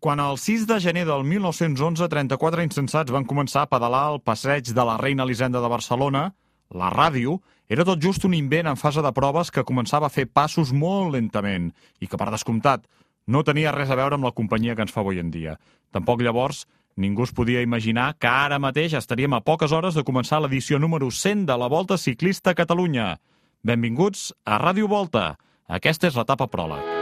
Quan el 6 de gener del 1911 34 insensats van començar a pedalar al passeig de la Reina Elisenda de Barcelona, la ràdio era tot just un invent en fase de proves que començava a fer passos molt lentament i que, per descomptat, no tenia res a veure amb la companyia que ens fa avui en dia. Tampoc llavors ningú es podia imaginar que ara mateix estaríem a poques hores de començar l'edició número 100 de la Volta Ciclista a Catalunya. Benvinguts a Ràdio Volta. Aquesta és l'etapa pròleg.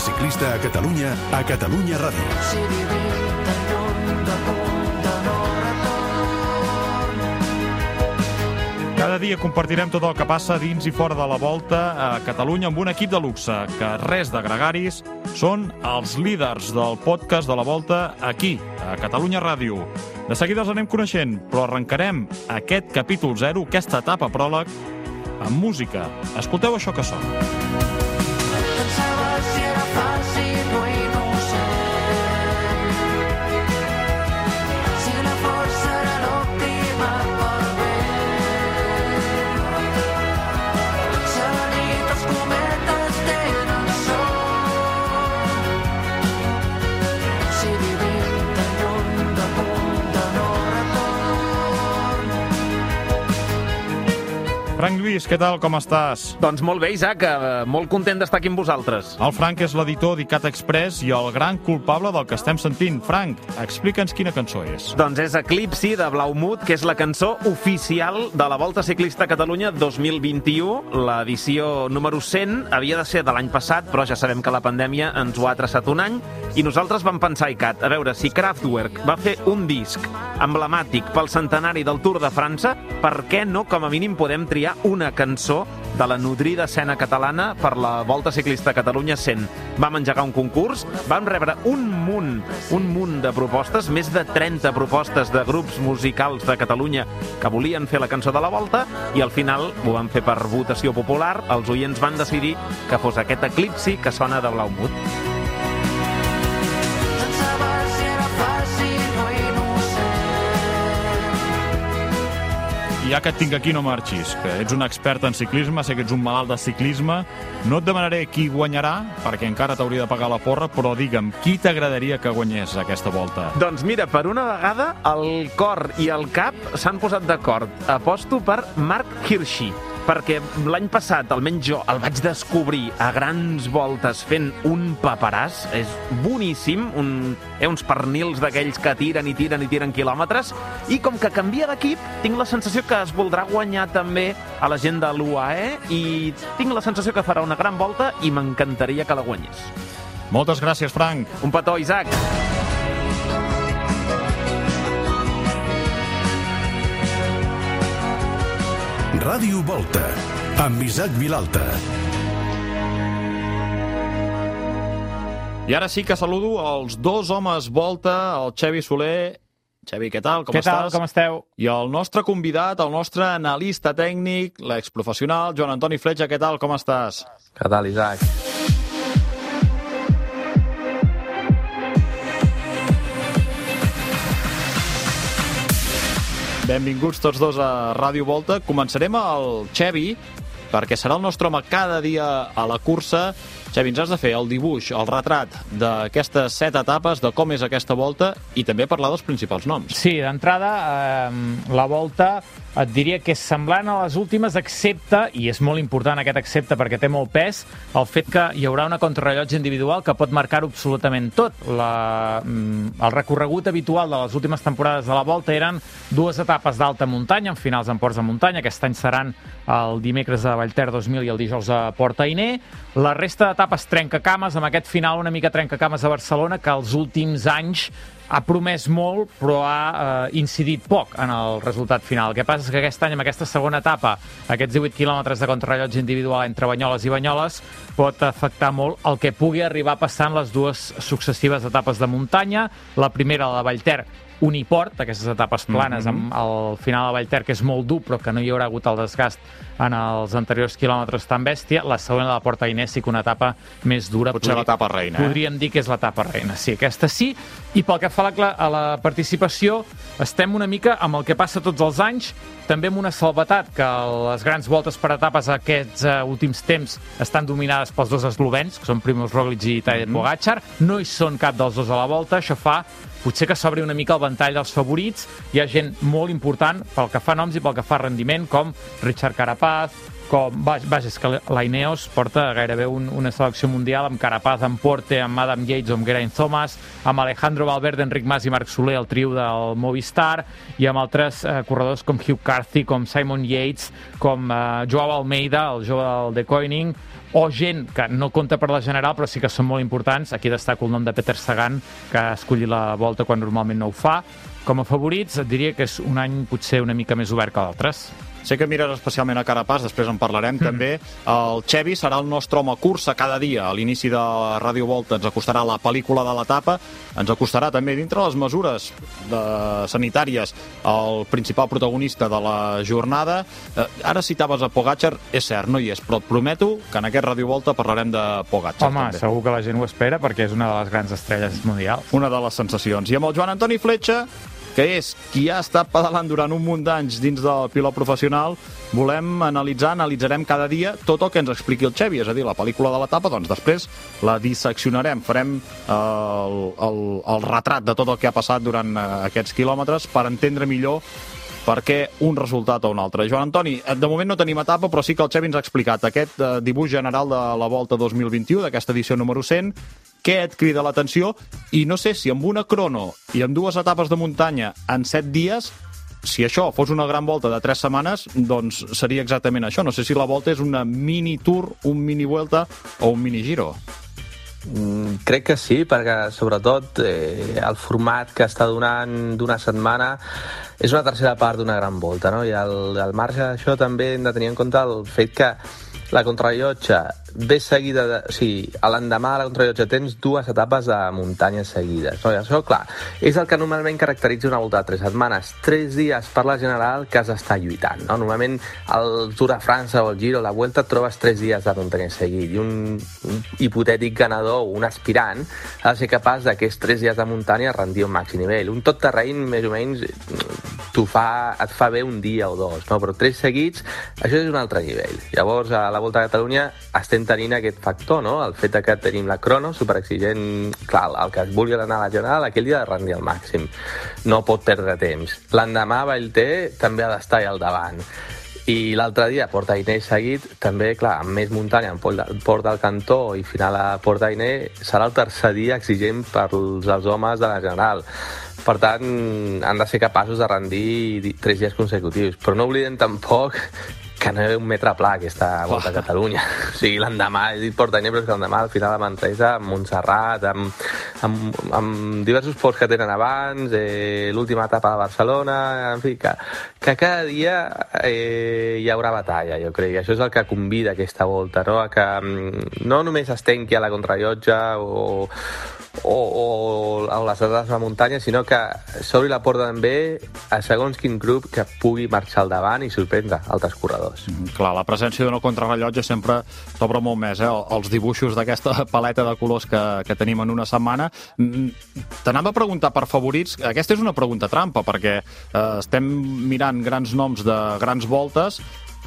Ciclista a Catalunya, a Catalunya Ràdio. Cada dia compartirem tot el que passa dins i fora de la volta a Catalunya amb un equip de luxe que res de gregaris són els líders del podcast de la volta aquí, a Catalunya Ràdio. De seguida els anem coneixent, però arrencarem aquest capítol 0, aquesta etapa pròleg, amb música. Escolteu això que sona. Frank Lluís, què tal, com estàs? Doncs molt bé, Isaac, eh, molt content d'estar aquí amb vosaltres. El Frank és l'editor d'ICAT Express i el gran culpable del que estem sentint. Frank, explica'ns quina cançó és. Doncs és Eclipsi, de Blaumut, que és la cançó oficial de la Volta Ciclista a Catalunya 2021. L'edició número 100 havia de ser de l'any passat, però ja sabem que la pandèmia ens ho ha traçat un any, i nosaltres vam pensar, ICAT, a veure, si Kraftwerk va fer un disc emblemàtic pel centenari del Tour de França, per què no, com a mínim, podem triar triar una cançó de la nodrida escena catalana per la Volta Ciclista Catalunya 100. Vam engegar un concurs, vam rebre un munt, un munt de propostes, més de 30 propostes de grups musicals de Catalunya que volien fer la cançó de la Volta i al final ho van fer per votació popular. Els oients van decidir que fos aquest eclipsi que sona de Blaumut. Ja que et tinc aquí no marxis, que ets un expert en ciclisme, sé que ets un malalt de ciclisme, no et demanaré qui guanyarà, perquè encara t'hauria de pagar la porra, però digue'm, qui t'agradaria que guanyés aquesta volta? Doncs mira, per una vegada el cor i el cap s'han posat d'acord. Aposto per Marc Hirschi perquè l'any passat, almenys jo, el vaig descobrir a grans voltes fent un paperàs. És boníssim, un, eh, uns pernils d'aquells que tiren i tiren i tiren quilòmetres, i com que canvia d'equip, tinc la sensació que es voldrà guanyar també a la gent de l'UAE i tinc la sensació que farà una gran volta i m'encantaria que la guanyés. Moltes gràcies, Frank. Un petó, Isaac. Ràdio Volta, amb Isaac Vilalta. I ara sí que saludo els dos homes Volta, el Xevi Soler Xavi, què tal? Com què estàs? Tal, com esteu? I el nostre convidat, el nostre analista tècnic, l'exprofessional, Joan Antoni Fletxa, què tal? Com estàs? Què tal, Isaac? Benvinguts tots dos a Ràdio Volta. Començarem al Xevi, perquè serà el nostre home cada dia a la cursa. Xavi, ens has de fer el dibuix, el retrat d'aquestes set etapes, de com és aquesta volta i també parlar dels principals noms. Sí, d'entrada, eh, la volta et diria que és semblant a les últimes, excepte, i és molt important aquest excepte perquè té molt pes, el fet que hi haurà una contrarrellotge individual que pot marcar-ho absolutament tot. La, mm, el recorregut habitual de les últimes temporades de la Volta eren dues etapes d'alta muntanya, en finals en ports de muntanya, aquest any seran el dimecres a Vallter 2000 i el dijous a Port Ainé. La resta d'etapes etapes trencacames, amb aquest final una mica trencacames a Barcelona, que els últims anys ha promès molt, però ha eh, incidit poc en el resultat final. El que passa és que aquest any, amb aquesta segona etapa, aquests 18 quilòmetres de contrarrellotge individual entre Banyoles i Banyoles, pot afectar molt el que pugui arribar passant les dues successives etapes de muntanya. La primera, la de Vallter, uniport, aquestes etapes planes, mm -hmm. amb el final de Vallter, que és molt dur, però que no hi haurà hagut el desgast en els anteriors quilòmetres tan bèstia. La segona de la Porta Inés sí que una etapa més dura. Potser podria, l'etapa reina, eh? Podríem dir que és l'etapa reina, sí, aquesta sí. I pel que fa a la, a la participació, estem una mica amb el que passa tots els anys, també amb una salvetat, que les grans voltes per etapes aquests uh, últims temps estan dominades pels dos eslovens, que són Primoz Roglic i Tadej mm -hmm. Pogacar. No hi són cap dels dos a la volta, això fa potser que s'obri una mica el ventall dels favorits. Hi ha gent molt important pel que fa noms i pel que fa rendiment, com Richard Carapaz, com, vaja, és que l'Aineos porta gairebé un, una selecció mundial amb Carapaz, amb Porte, amb Adam Yates amb Geraint Thomas, amb Alejandro Valverde, Enric Mas i Marc Soler, el trio del Movistar, i amb altres eh, corredors com Hugh Carthy, com Simon Yates, com eh, Joao Almeida, el jove del De Koenig, o gent que no compta per la general però sí que són molt importants. Aquí destaco el nom de Peter Sagan, que ha escollit la volta quan normalment no ho fa. Com a favorits, diria que és un any potser una mica més obert que d'altres. Sé que mires especialment a Carapàs, després en parlarem mm. també. El Xevi serà el nostre home cursa cada dia. A l'inici de Ràdio Volta ens acostarà la pel·lícula de l'etapa, ens acostarà també dintre les mesures de sanitàries el principal protagonista de la jornada. Eh, ara citaves a Pogacar, és cert, no hi és, però et prometo que en aquest Ràdio Volta parlarem de Pogacar. Home, també. segur que la gent ho espera perquè és una de les grans estrelles mundials. Una de les sensacions. I amb el Joan Antoni Fletxa que és qui ha estat pedalant durant un munt d'anys dins del pilot professional, volem analitzar, analitzarem cada dia tot el que ens expliqui el Xevi, és a dir, la pel·lícula de l'etapa, doncs després la disseccionarem, farem el, el, el retrat de tot el que ha passat durant eh, aquests quilòmetres per entendre millor per què un resultat o un altre. Joan Antoni, eh, de moment no tenim etapa, però sí que el Xevi ens ha explicat aquest eh, dibuix general de la Volta 2021, d'aquesta edició número 100, què et crida l'atenció i no sé si amb una crono i amb dues etapes de muntanya en set dies si això fos una gran volta de tres setmanes, doncs seria exactament això. No sé si la volta és una mini tour, un mini vuelta o un mini giro. Mm, crec que sí, perquè sobretot eh, el format que està donant d'una setmana és una tercera part d'una gran volta, no? I al, al marge d'això també hem de tenir en compte el fet que la contrarrellotge ve seguida de... O sigui, a l'endemà de la contrarrellotge tens dues etapes de muntanya seguides. No? I això, clar, és el que normalment caracteritza una volta de tres setmanes. Tres dies per la general que has d'estar lluitant. No? Normalment el Tour de França o el Giro, la Vuelta, et trobes tres dies de muntanya seguit. I un, un hipotètic ganador, un aspirant, ha de ser capaç d'aquests tres dies de muntanya rendir un màxim nivell. Un tot terreny, més o menys, fa, et fa bé un dia o dos, no? però tres seguits, això és un altre nivell. Llavors, a la Volta a Catalunya estem tenint aquest factor, no? El fet que tenim la crono superexigent, clar, el que es vulgui anar a la general, aquell dia ha de rendir al màxim. No pot perdre temps. L'endemà Vallter també ha d'estar al davant. I l'altre dia, Porta Inés seguit, també, clar, amb més muntanya, en Port del Cantó i final a Porta Inés, serà el tercer dia exigent per als homes de la General. Per tant, han de ser capaços de rendir tres dies consecutius. Però no oblidem tampoc que no ha un metre pla aquesta volta a Catalunya. O sigui, l'endemà, he dit Portainer, però és que l'endemà al final de Manresa, amb Montserrat, amb, amb, amb diversos ports que tenen abans, eh, l'última etapa de Barcelona, en fi, que, que cada dia eh, hi haurà batalla, jo crec. I això és el que convida aquesta volta, no? A que mm, no només es tenqui a la contrarrellotge o, o, o a les dades de la muntanya, sinó que s'obri la porta també a segons quin grup que pugui marxar al davant i sorprendre altres corredors. Mm, clar, la presència d'una contrarrellotge sempre t'obre molt més, eh? Els dibuixos d'aquesta paleta de colors que, que tenim en una setmana. Mm, t'anava a preguntar per favorits. Aquesta és una pregunta trampa, perquè eh, estem mirant grans noms de grans voltes,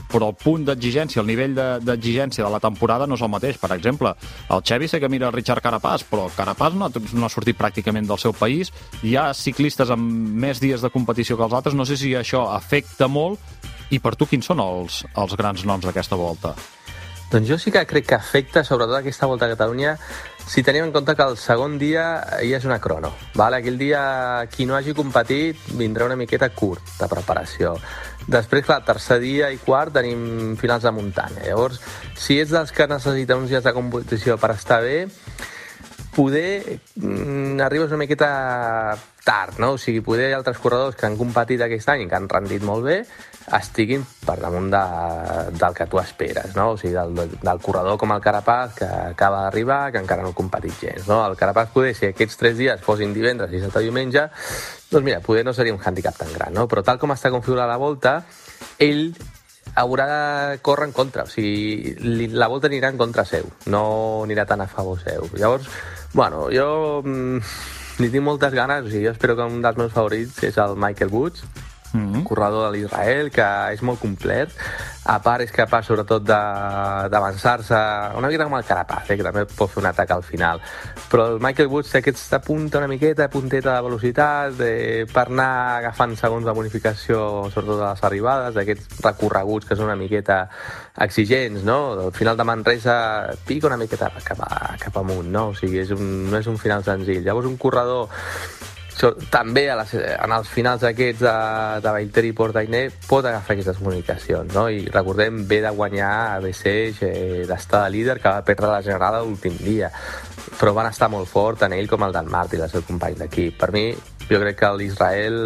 però el punt d'exigència, el nivell d'exigència de, de la temporada no és el mateix. Per exemple, el Xevi sé que mira Richard Carapaz, però Carapaz no, no ha sortit pràcticament del seu país. Hi ha ciclistes amb més dies de competició que els altres. No sé si això afecta molt. I per tu, quins són els, els grans noms d'aquesta volta? Doncs jo sí que crec que afecta, sobretot aquesta volta a Catalunya, si tenim en compte que el segon dia ja és una crono. Vale? Aquell dia, qui no hagi competit, vindrà una miqueta curt de preparació. Després, clar, tercer dia i quart tenim finals de muntanya. Llavors, si ets dels que necessita uns dies de competició per estar bé, poder mm, arribes una miqueta tard, no? O sigui, poder altres corredors que han competit aquest any i que han rendit molt bé estiguin per damunt de, del que tu esperes, no? O sigui, del, del corredor com el Carapaz, que acaba d'arribar, que encara no ha competit gens, no? El Carapaz poder, si aquests tres dies fossin divendres, i o diumenge, doncs mira, poder no seria un hàndicap tan gran, no? Però tal com està configurada la volta, ell haurà de córrer en contra, o sigui, la volta anirà en contra seu, no anirà tan a favor seu. Llavors, bueno, jo mm, li tinc moltes ganes, sigui, jo espero que un dels meus favorits és el Michael Woods, mm -hmm. corredor de l'Israel, que és molt complet. A part, és capaç, sobretot, d'avançar-se una miqueta com el Carapaz, eh, que també pot fer un atac al final. Però el Michael Woods té aquesta punta una miqueta, punteta de velocitat, de, per anar agafant segons la bonificació, sobretot a les arribades, d'aquests recorreguts que són una miqueta exigents, no? Al final de Manresa pica una miqueta cap, a, cap amunt, no? O sigui, és un, no és un final senzill. Llavors, un corredor també a les, en els finals aquests de, de Vallter i Portainer pot agafar aquestes comunicacions, no? I recordem, ve de guanyar a Besseix, eh, d'estar de líder, que va perdre la general l'últim dia. Però van estar molt fort en ell com el Dan Martin, el seu company d'equip. Per mi, jo crec que l'Israel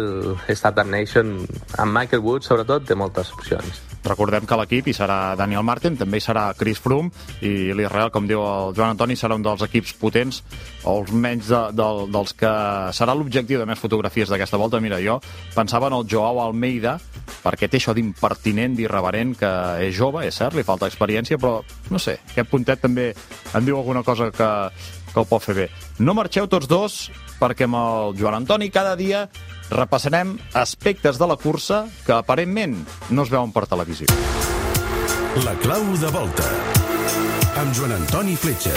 Startup Nation, amb Michael Wood, sobretot, té moltes opcions. Recordem que l'equip hi serà Daniel Martin, també hi serà Chris Froome i l'Israel, com diu el Joan Antoni, serà un dels equips potents o els menys de, de, dels que serà l'objectiu de més fotografies d'aquesta volta. Mira, jo pensava en el Joao Almeida, perquè té això d'impertinent, d'irreverent, que és jove, és cert, li falta experiència, però no sé, aquest puntet també em diu alguna cosa que, que ho pot fer bé. No marxeu tots dos, perquè amb el Joan Antoni cada dia repassarem aspectes de la cursa que aparentment no es veuen per televisió. La clau de volta amb Joan Antoni Fletxa.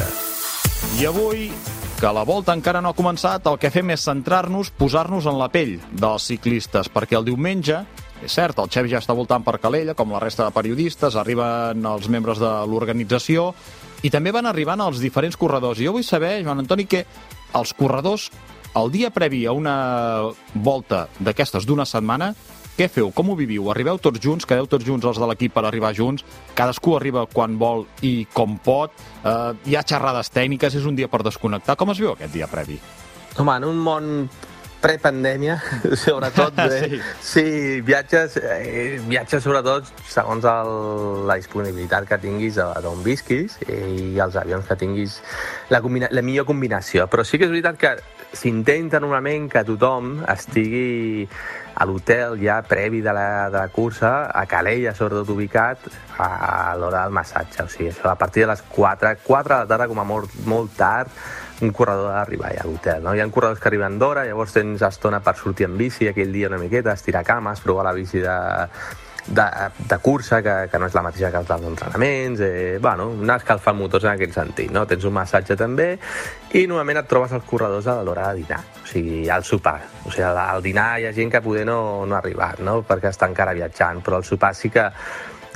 I avui, que la volta encara no ha començat, el que fem és centrar-nos, posar-nos en la pell dels ciclistes, perquè el diumenge és cert, el Xevi ja està voltant per Calella, com la resta de periodistes, arriben els membres de l'organització i també van arribant els diferents corredors. I jo vull saber, Joan Antoni, que els corredors el dia previ a una volta d'aquestes d'una setmana, què feu? Com ho viviu? Arribeu tots junts? Quedeu tots junts els de l'equip per arribar junts? Cadascú arriba quan vol i com pot? Eh, hi ha xerrades tècniques? És un dia per desconnectar? Com es viu aquest dia previ? Home, en un món prepandèmia, sobretot, eh? sí. sí, viatges, eh, viatges sobretot segons el, la disponibilitat que tinguis d'on visquis i els avions que tinguis, la, combina, la millor combinació. Però sí que és veritat que s'intenta normalment que tothom estigui a l'hotel ja previ de la, de la cursa, a Calella, sobretot ubicat, a, a l'hora del massatge. O sigui, això a partir de les 4, 4 de la tarda, com a molt, molt tard, un corredor d'arribar a l'hotel. No? Hi ha corredors que arriben d'hora, llavors tens estona per sortir en bici aquell dia una miqueta, estirar cames, provar la bici de, de, de cursa, que, que no és la mateixa que els dels entrenaments, eh, bueno, anar escalfant motors en aquest sentit, no? Tens un massatge també, i normalment et trobes els corredors a l'hora de dinar, o sigui, al sopar. O sigui, al dinar hi ha gent que poder no, no ha arribat, no? Perquè està encara viatjant, però al sopar sí que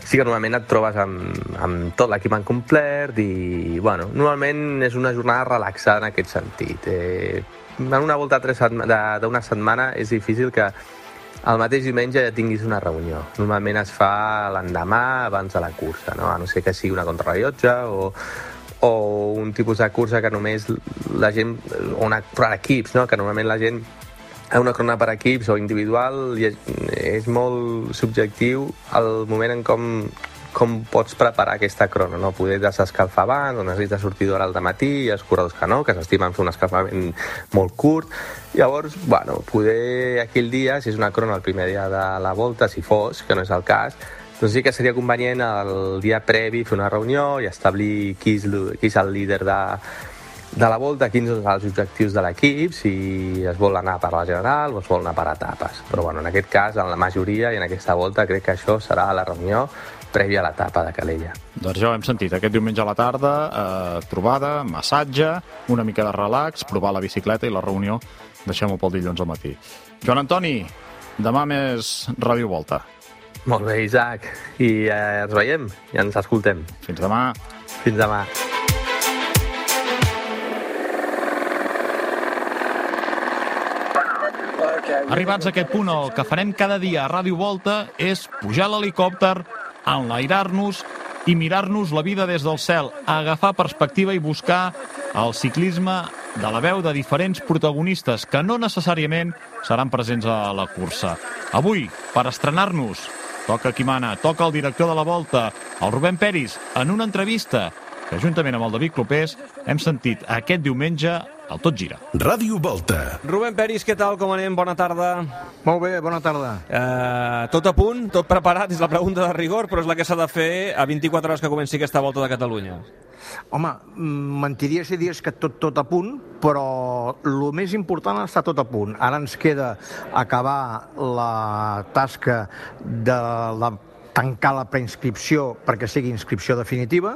sí que normalment et trobes amb, amb tot l'equip en complet i, bueno, normalment és una jornada relaxada en aquest sentit. Eh, en una volta d'una setmana és difícil que el mateix diumenge ja tinguis una reunió. Normalment es fa l'endemà abans de la cursa, no? a no ser que sigui una contrarrellotge o, o un tipus de cursa que només la gent, o una, equips, no? que normalment la gent una crona per equips o individual és molt subjectiu el moment en com com pots preparar aquesta crona, no? Poder desescalfar abans, o necessites sortir d'hora al matí, i els corredors que no, que s'estimen fer un escalfament molt curt. Llavors, bueno, poder aquell dia, si és una crona el primer dia de la volta, si fos, que no és el cas, doncs sí que seria convenient el dia previ fer una reunió i establir qui és, qui és el líder de, de la volta, quins són els objectius de l'equip, si es vol anar per la general o es vol anar per etapes. Però bueno, en aquest cas, en la majoria i en aquesta volta, crec que això serà la reunió prèvia a l'etapa de Calella. Doncs ja ho hem sentit, aquest diumenge a la tarda, eh, trobada, massatge, una mica de relax, provar la bicicleta i la reunió deixem-ho pel dilluns al matí. Joan Antoni, demà més Ràdio Volta. Molt bé, Isaac. I eh, ens veiem i ens escoltem. Fins demà. Fins demà. Arribats a aquest punt, el que farem cada dia a Ràdio Volta és pujar l'helicòpter, enlairar-nos i mirar-nos la vida des del cel, agafar perspectiva i buscar el ciclisme de la veu de diferents protagonistes que no necessàriament seran presents a la cursa. Avui, per estrenar-nos, toca qui mana, toca el director de la Volta, el Rubén Peris, en una entrevista que juntament amb el David Clopés hem sentit aquest diumenge al Tot Gira. Ràdio Volta. Rubén Peris, què tal? Com anem? Bona tarda. Molt bé, bona tarda. Uh, tot a punt, tot preparat, és la pregunta de rigor, però és la que s'ha de fer a 24 hores que comenci aquesta volta de Catalunya. Home, mm, mentiria si dies que tot, tot a punt, però el més important està tot a punt. Ara ens queda acabar la tasca de la tancar la preinscripció perquè sigui inscripció definitiva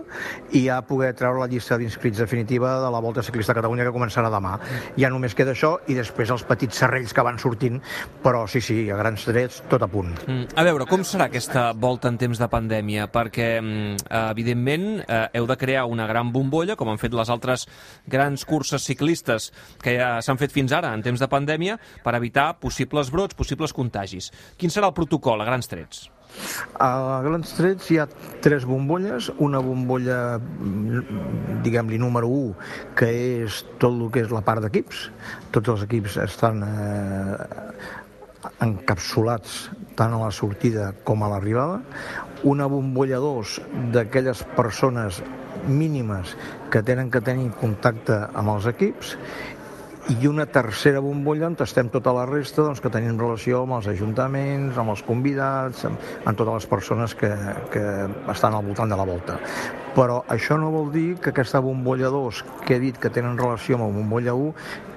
i ja poder treure la llista d'inscrits definitiva de la Volta Ciclista a Catalunya que començarà demà. Ja només queda això i després els petits serrells que van sortint, però sí, sí, a grans drets, tot a punt. Mm. A veure, com serà aquesta volta en temps de pandèmia? Perquè, mm, evidentment, eh, heu de crear una gran bombolla, com han fet les altres grans curses ciclistes que ja s'han fet fins ara en temps de pandèmia, per evitar possibles brots, possibles contagis. Quin serà el protocol a grans trets? A grans trets hi ha tres bombolles, una bombolla, diguem-li, número 1, que és tot el que és la part d'equips. Tots els equips estan eh, encapsulats tant a la sortida com a l'arribada. Una bombolla 2 d'aquelles persones mínimes que tenen que tenir contacte amb els equips i una tercera bombolla on estem tota la resta doncs, que tenim relació amb els ajuntaments, amb els convidats, amb, amb totes les persones que, que estan al voltant de la volta. Però això no vol dir que aquesta bombolla 2, que he dit que tenen relació amb la bombolla 1,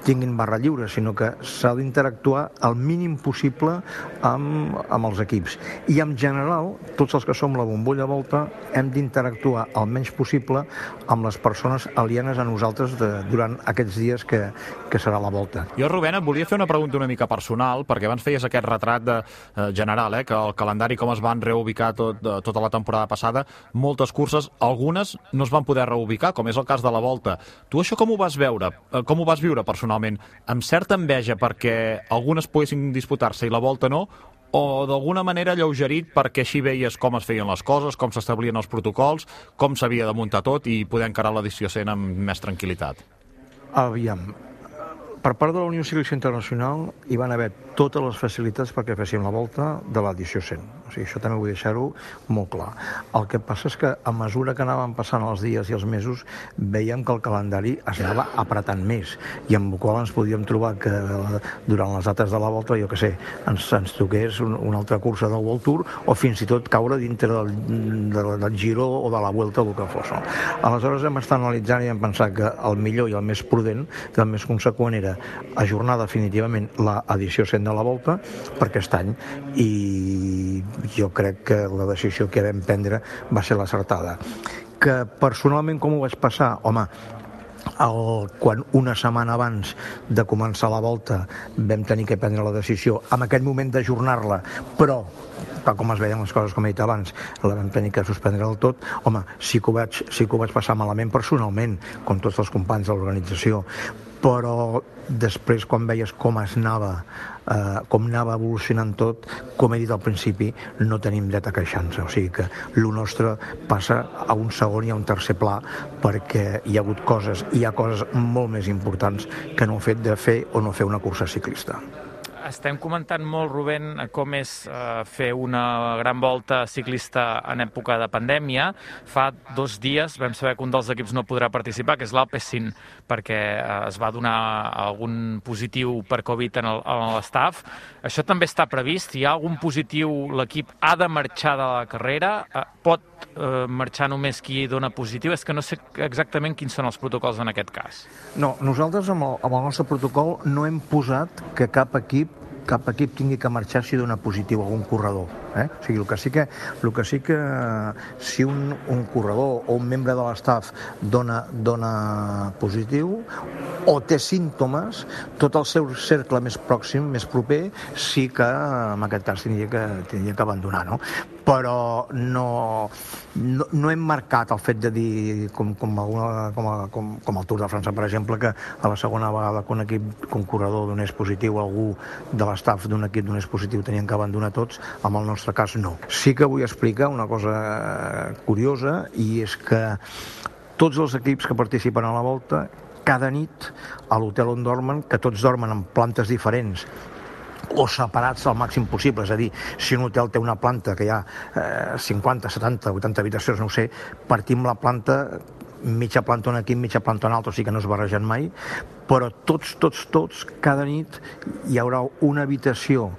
tinguin barra lliure, sinó que s'ha d'interactuar el mínim possible amb, amb els equips. I en general, tots els que som la bombolla volta hem d'interactuar el menys possible amb les persones alienes a nosaltres de, durant aquests dies que, que serà la volta. Jo, Rubén, et volia fer una pregunta una mica personal, perquè abans feies aquest retrat de, eh, general, eh, que el calendari com es van reubicar tot, de, tota la temporada passada, moltes curses, algunes no es van poder reubicar, com és el cas de la Volta. Tu això com ho vas veure? Eh, com ho vas viure personalment? Amb certa enveja perquè algunes poguessin disputar-se i la Volta no, o d'alguna manera lleugerit perquè així veies com es feien les coses, com s'establien els protocols, com s'havia de muntar tot i poder encarar l'edició 100 amb més tranquil·litat? Aviam, per part de la Unió Ciclista Internacional hi van haver totes les facilitats perquè féssim la volta de l'edició 100. O sigui, això també vull deixar-ho molt clar. El que passa és que a mesura que anaven passant els dies i els mesos veiem que el calendari es anava apretant més i amb el qual ens podíem trobar que durant les dates de la volta, jo que sé, ens, ens toqués un, una altra cursa del World Tour o fins i tot caure dintre del, del, del Giro o de la Vuelta o el que fos. Aleshores hem estat analitzant i hem pensat que el millor i el més prudent, que el més conseqüent era ajornar definitivament l'edició 100 de la volta per aquest any i jo crec que la decisió que vam prendre va ser l'acertada. Que personalment com ho vaig passar? Home, el, quan una setmana abans de començar la volta vam tenir que prendre la decisió en aquell moment d'ajornar-la, però tal com es veien les coses, com he dit abans, la vam tenir que suspendre del tot, home, sí que ho vaig, sí que ho vaig passar malament personalment, com tots els companys de l'organització, però després quan veies com es anava eh, com anava evolucionant tot com he dit al principi no tenim dret a queixar-nos. O sigui que el nostre passa a un segon i a un tercer pla perquè hi ha hagut coses hi ha coses molt més importants que no el fet de fer o no fer una cursa ciclista. Estem comentant molt, Rubén, com és eh, fer una gran volta ciclista en època de pandèmia. Fa dos dies vam saber que un dels equips no podrà participar, que és l'Alpecin, perquè eh, es va donar algun positiu per Covid en l'estaf. Això també està previst? Hi ha algun positiu? L'equip ha de marxar de la carrera? Eh, pot eh, marxar només qui dona positiu? És que no sé exactament quins són els protocols en aquest cas. No, nosaltres amb el, amb el nostre protocol no hem posat que cap equip cap equip tingui que marxar si dona positiu algun corredor. Eh? O sigui, el que sí que, el que, sí que si un, un corredor o un membre de l'estaf dona, dona positiu o té símptomes, tot el seu cercle més pròxim, més proper, sí que en aquest cas tindria que, tindria que abandonar. No? però no, no, no hem marcat el fet de dir, com, com, alguna, com, a, com, com el Tour de França, per exemple, que a la segona vegada que un equip, que un corredor donés positiu, algú de l'estaf d'un equip donés positiu, tenien que abandonar tots, en el nostre cas no. Sí que vull explicar una cosa curiosa, i és que tots els equips que participen a la volta cada nit a l'hotel on dormen, que tots dormen en plantes diferents, o separats al màxim possible, és a dir, si un hotel té una planta que hi ha eh, 50, 70, 80 habitacions, no ho sé, partim la planta mitja planta un aquí, mitja planta un altre, o sigui que no es barregen mai, però tots, tots, tots, cada nit hi haurà una habitació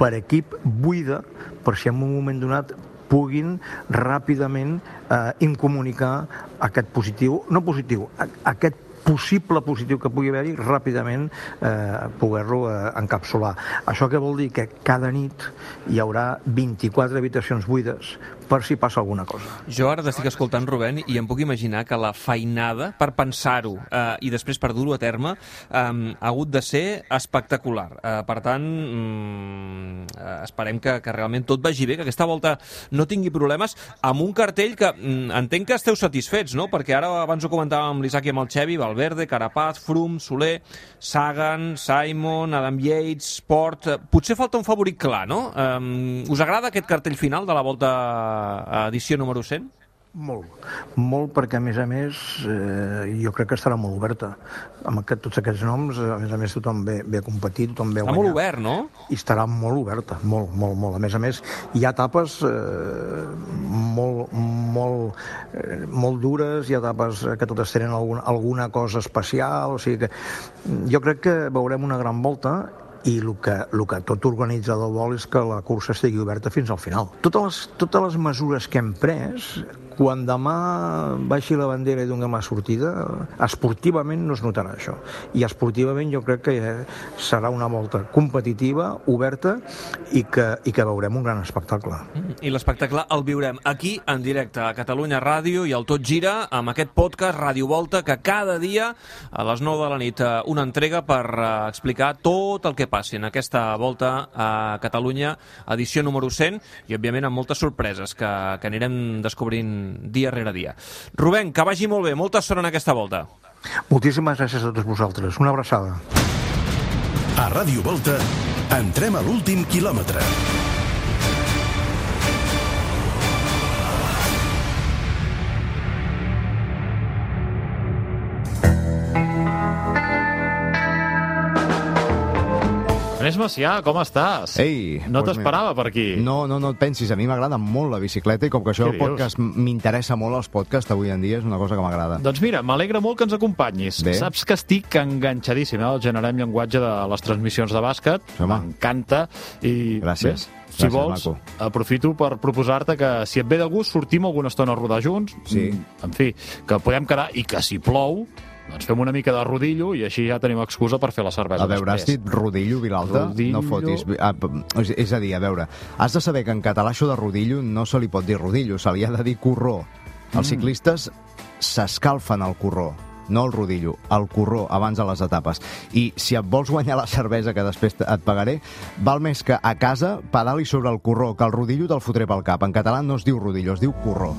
per equip buida per si en un moment donat puguin ràpidament eh, incomunicar aquest positiu, no positiu, aquest possible positiu que pugui haver-hi, ràpidament eh, poder-lo eh, encapsular. Això què vol dir? Que cada nit hi haurà 24 habitacions buides per si passa alguna cosa. Jo ara t'estic escoltant, Rubén, i em puc imaginar que la feinada per pensar-ho eh, i després per dur-ho a terme eh, ha hagut de ser espectacular. Eh, per tant, mm, eh, esperem que, que realment tot vagi bé, que aquesta volta no tingui problemes, amb un cartell que mm, entenc que esteu satisfets, no? Perquè ara abans ho comentàvem amb l'Isaac i amb el Xevi, Valverde, Carapaz, Froome, Soler, Sagan, Simon, Adam Yates, Port... Eh, potser falta un favorit clar, no? Eh, us agrada aquest cartell final de la volta edició número 100? Molt, molt perquè a més a més eh, jo crec que estarà molt oberta amb aquest, tots aquests noms, a més a més tothom ve, ve a competir, tothom ve a guanyar. Està molt obert, no? I estarà molt oberta, molt, molt, molt. A més a més hi ha etapes eh, molt, molt, eh, molt dures, hi ha etapes que totes tenen alguna, alguna cosa especial, o sigui que jo crec que veurem una gran volta i el que, el que tot organitzador vol és que la cursa estigui oberta fins al final. Totes les, totes les mesures que hem pres quan demà baixi la bandera i donem la sortida, esportivament no es notarà això. I esportivament jo crec que serà una volta competitiva, oberta, i que, i que veurem un gran espectacle. Mm, I l'espectacle el viurem aquí, en directe, a Catalunya Ràdio i al Tot Gira, amb aquest podcast Ràdio Volta, que cada dia, a les 9 de la nit, eh, una entrega per eh, explicar tot el que passi en aquesta volta a Catalunya, edició número 100, i òbviament amb moltes sorpreses que, que anirem descobrint dia rere dia. Rubén, que vagi molt bé, molta sort en aquesta volta. Moltíssimes gràcies a tots vosaltres. Una abraçada. A Ràdio Volta, entrem a l'últim quilòmetre. Ernest Macià, com estàs? Ei, no pues t'esperava per aquí. No, no, no et pensis, a mi m'agrada molt la bicicleta i com que això el podcast m'interessa molt els podcasts avui en dia, és una cosa que m'agrada. Doncs mira, m'alegra molt que ens acompanyis. Bé. Saps que estic enganxadíssim eh, al generem llenguatge de les transmissions de bàsquet. Home. M'encanta. I Gràcies. Bé, si Gràcies, vols, maco. aprofito per proposar-te que si et ve de gust sortim alguna estona a rodar junts. Sí. En fi, que podem quedar i que si plou doncs fem una mica de rodillo i així ja tenim excusa per fer la cervesa A veure, has després. dit rodillo, Vilalta? Rodillo. No fotis. Ah, és- a dir, a veure, has de saber que en català això de rodillo no se li pot dir rodillo, se li ha de dir corró. Mm. Els ciclistes s'escalfen al corró no el rodillo, el corró abans de les etapes. I si et vols guanyar la cervesa que després et pagaré, val més que a casa pedali sobre el corró, que el rodillo te'l fotré pel cap. En català no es diu rodillo, es diu corró.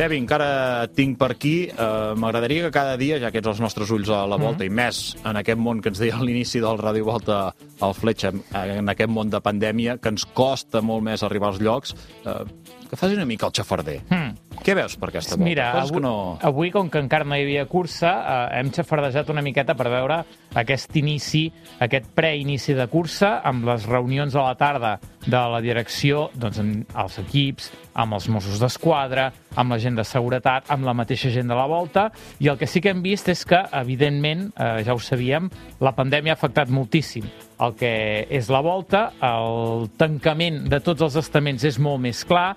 Xevi, encara tinc per aquí. Uh, M'agradaria que cada dia, ja que ets els nostres ulls a la volta, i més en aquest món que ens deia a l'inici del Ràdio Volta al Fletxa, en aquest món de pandèmia, que ens costa molt més arribar als llocs, uh, que faci una mica el xafarder. Hmm. Què veus per aquesta volta? Mira, Coses avui, que no... avui, com que encara no hi havia cursa, eh, hem xafardejat una miqueta per veure aquest inici, aquest preinici de cursa, amb les reunions a la tarda de la direcció, doncs, amb els equips, amb els Mossos d'Esquadra, amb la gent de seguretat, amb la mateixa gent de la volta, i el que sí que hem vist és que, evidentment, eh, ja ho sabíem, la pandèmia ha afectat moltíssim el que és la volta, el tancament de tots els estaments és molt més clar,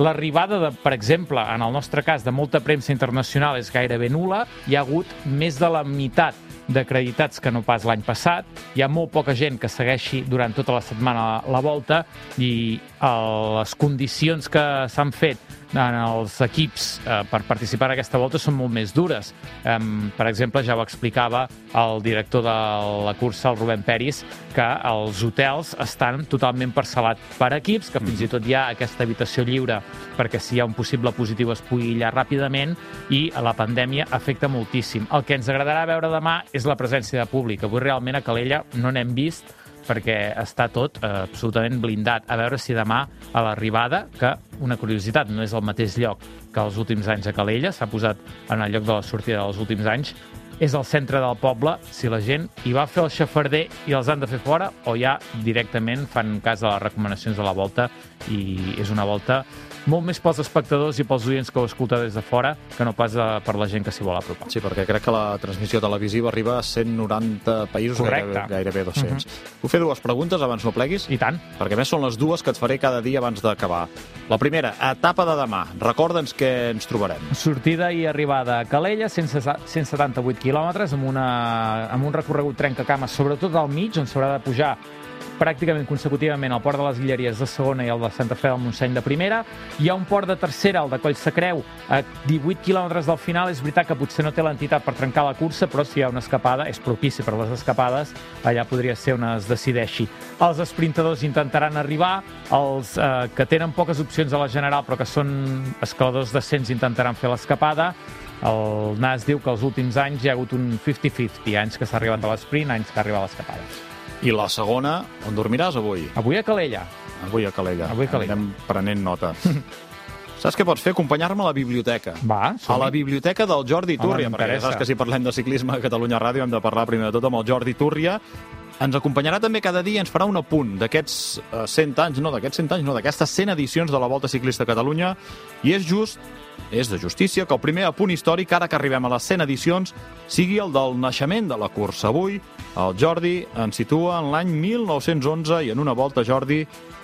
L'arribada, de, per exemple, en el nostre cas, de molta premsa internacional és gairebé nula. Hi ha hagut més de la meitat d'acreditats que no pas l'any passat. Hi ha molt poca gent que segueixi durant tota la setmana la volta i eh, les condicions que s'han fet en els equips eh, per participar en aquesta volta són molt més dures. Eh, per exemple, ja ho explicava el director de la cursa, el Rubén Peris, que els hotels estan totalment parcel·lats per equips, que fins i tot hi ha aquesta habitació lliure perquè si hi ha un possible positiu es pugui aïllar ràpidament i la pandèmia afecta moltíssim. El que ens agradarà veure demà és la presència de públic. Avui realment a Calella no n'hem vist, perquè està tot eh, absolutament blindat. A veure si demà a l'arribada, que una curiositat, no és el mateix lloc que els últims anys a Calella, s'ha posat en el lloc de la sortida dels últims anys, és el centre del poble, si la gent hi va fer el xafarder i els han de fer fora o ja directament fan cas de les recomanacions de la volta i és una volta molt més pels espectadors i pels oients que ho escolta des de fora que no pas eh, per la gent que s'hi vol apropar. Sí, perquè crec que la transmissió televisiva arriba a 190 països, Correcte. gairebé, gairebé 200. Uh -huh. Vull fer dues preguntes abans no pleguis? I tant. Perquè més són les dues que et faré cada dia abans d'acabar. La primera, etapa de demà. Recorda'ns què ens trobarem. Sortida i arribada a Calella, 178 quilòmetres, amb, una, amb un recorregut trencacames, sobretot al mig, on s'haurà de pujar pràcticament consecutivament el port de les Guilleries de segona i el de Santa Fe del Montseny de primera. Hi ha un port de tercera, el de Collsacreu, a 18 quilòmetres del final. És veritat que potser no té l'entitat per trencar la cursa, però si hi ha una escapada, és propici per les escapades, allà podria ser on es decideixi. Els esprintadors intentaran arribar, els eh, que tenen poques opcions a la general, però que són escaladors decents, intentaran fer l'escapada. El NAS diu que els últims anys hi ha hagut un 50-50, anys que s'ha arribat a l'esprint, anys que ha arribat a l'escapada. I la segona, on dormiràs avui? Avui a Calella. Avui a Calella. Avui a Calella. Anem prenent nota. Saps què pots fer? Acompanyar-me a la biblioteca. Va, A la biblioteca del Jordi Home, Túrria, perquè saps que si parlem de ciclisme a Catalunya Ràdio hem de parlar primer de tot amb el Jordi Túrria. Ens acompanyarà també cada dia i ens farà un apunt d'aquests eh, 100 anys, no d'aquests 100 anys, no, d'aquestes 100 edicions de la Volta Ciclista a Catalunya. I és just, és de justícia, que el primer apunt històric, ara que arribem a les 100 edicions, sigui el del naixement de la cursa. Avui, el Jordi ens situa en l'any 1911 i en una volta, Jordi,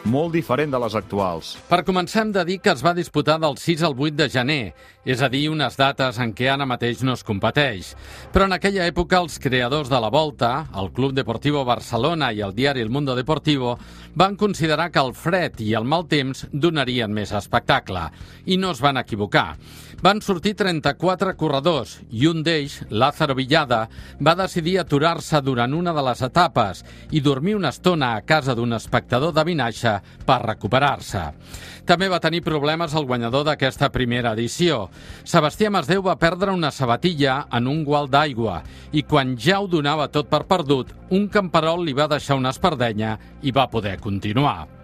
molt diferent de les actuals. Per començar, hem de dir que es va disputar del 6 al 8 de gener, és a dir, unes dates en què ara mateix no es competeix. Però en aquella època els creadors de la Volta, el Club Deportivo Barcelona i el diari El Mundo Deportivo, van considerar que el fred i el mal temps donarien més espectacle. I no es van equivocar. Van sortir 34 corredors i un d'ells, Lázaro Villada, va decidir aturar-se durant una de les etapes i dormir una estona a casa d'un espectador de Vinaixa per recuperar-se. També va tenir problemes el guanyador d'aquesta primera edició. Sebastià Masdeu va perdre una sabatilla en un gual d'aigua i quan ja ho donava tot per perdut, un camperol li va deixar una espardenya i va poder continuar.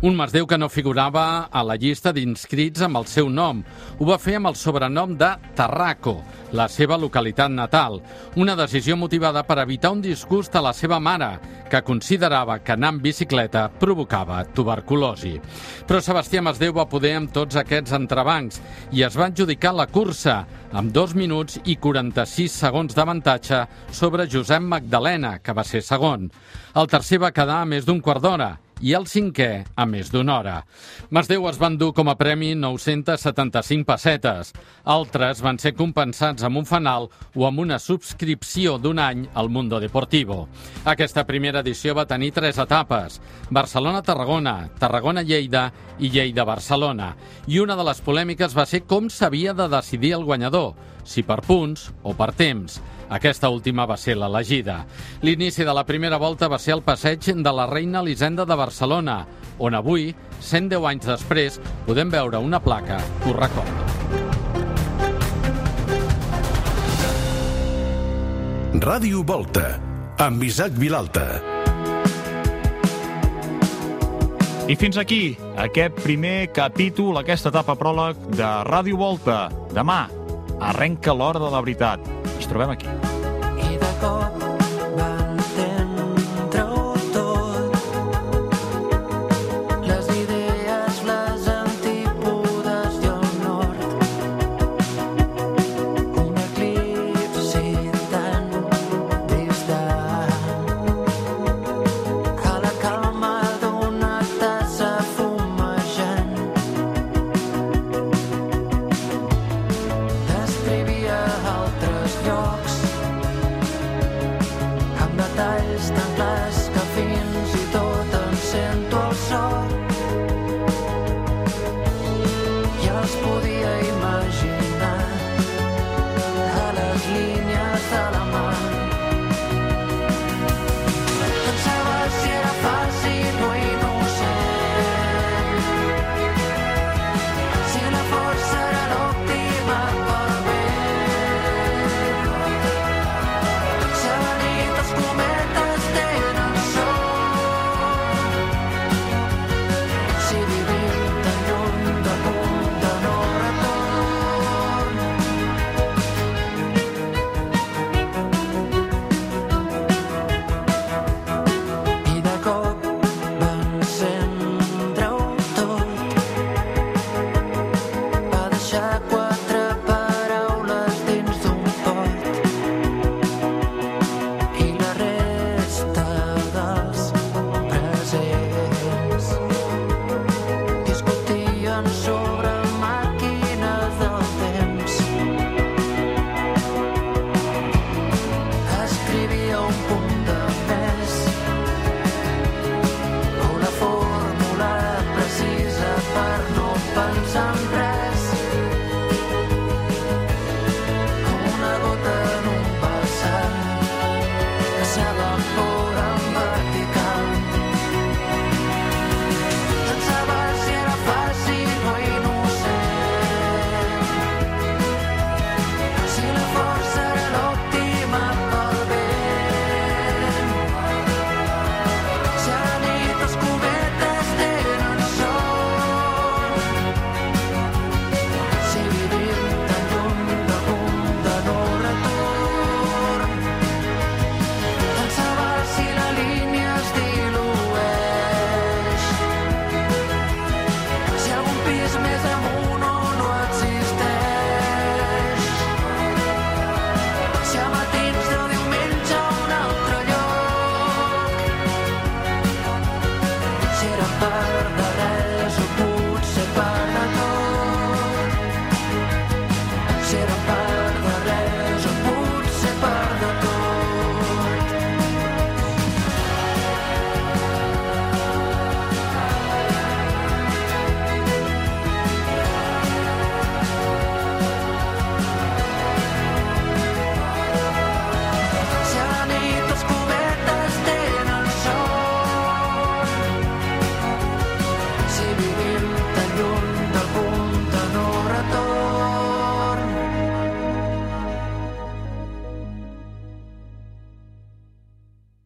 Un Masdeu que no figurava a la llista d'inscrits amb el seu nom. Ho va fer amb el sobrenom de Tarraco, la seva localitat natal. Una decisió motivada per evitar un disgust a la seva mare, que considerava que anar amb bicicleta provocava tuberculosi. Però Sebastià Masdeu va poder amb tots aquests entrebancs i es va adjudicar la cursa amb 2 minuts i 46 segons d'avantatge sobre Josep Magdalena, que va ser segon. El tercer va quedar a més d'un quart d'hora i el cinquè a més d'una hora. Masdeu es van dur com a premi 975 pessetes. Altres van ser compensats amb un fanal o amb una subscripció d'un any al Mundo Deportivo. Aquesta primera edició va tenir tres etapes, Barcelona-Tarragona, Tarragona-Lleida i Lleida-Barcelona. I una de les polèmiques va ser com s'havia de decidir el guanyador, si per punts o per temps. Aquesta última va ser l'elegida. L'inici de la primera volta va ser el passeig de la Reina Elisenda de Barcelona, on avui, 110 anys després, podem veure una placa que ho recorda. Ràdio Volta, amb Isaac Vilalta. I fins aquí aquest primer capítol, aquesta etapa pròleg de Ràdio Volta. Demà arrenca l'hora de la veritat. Ens trobem aquí. está.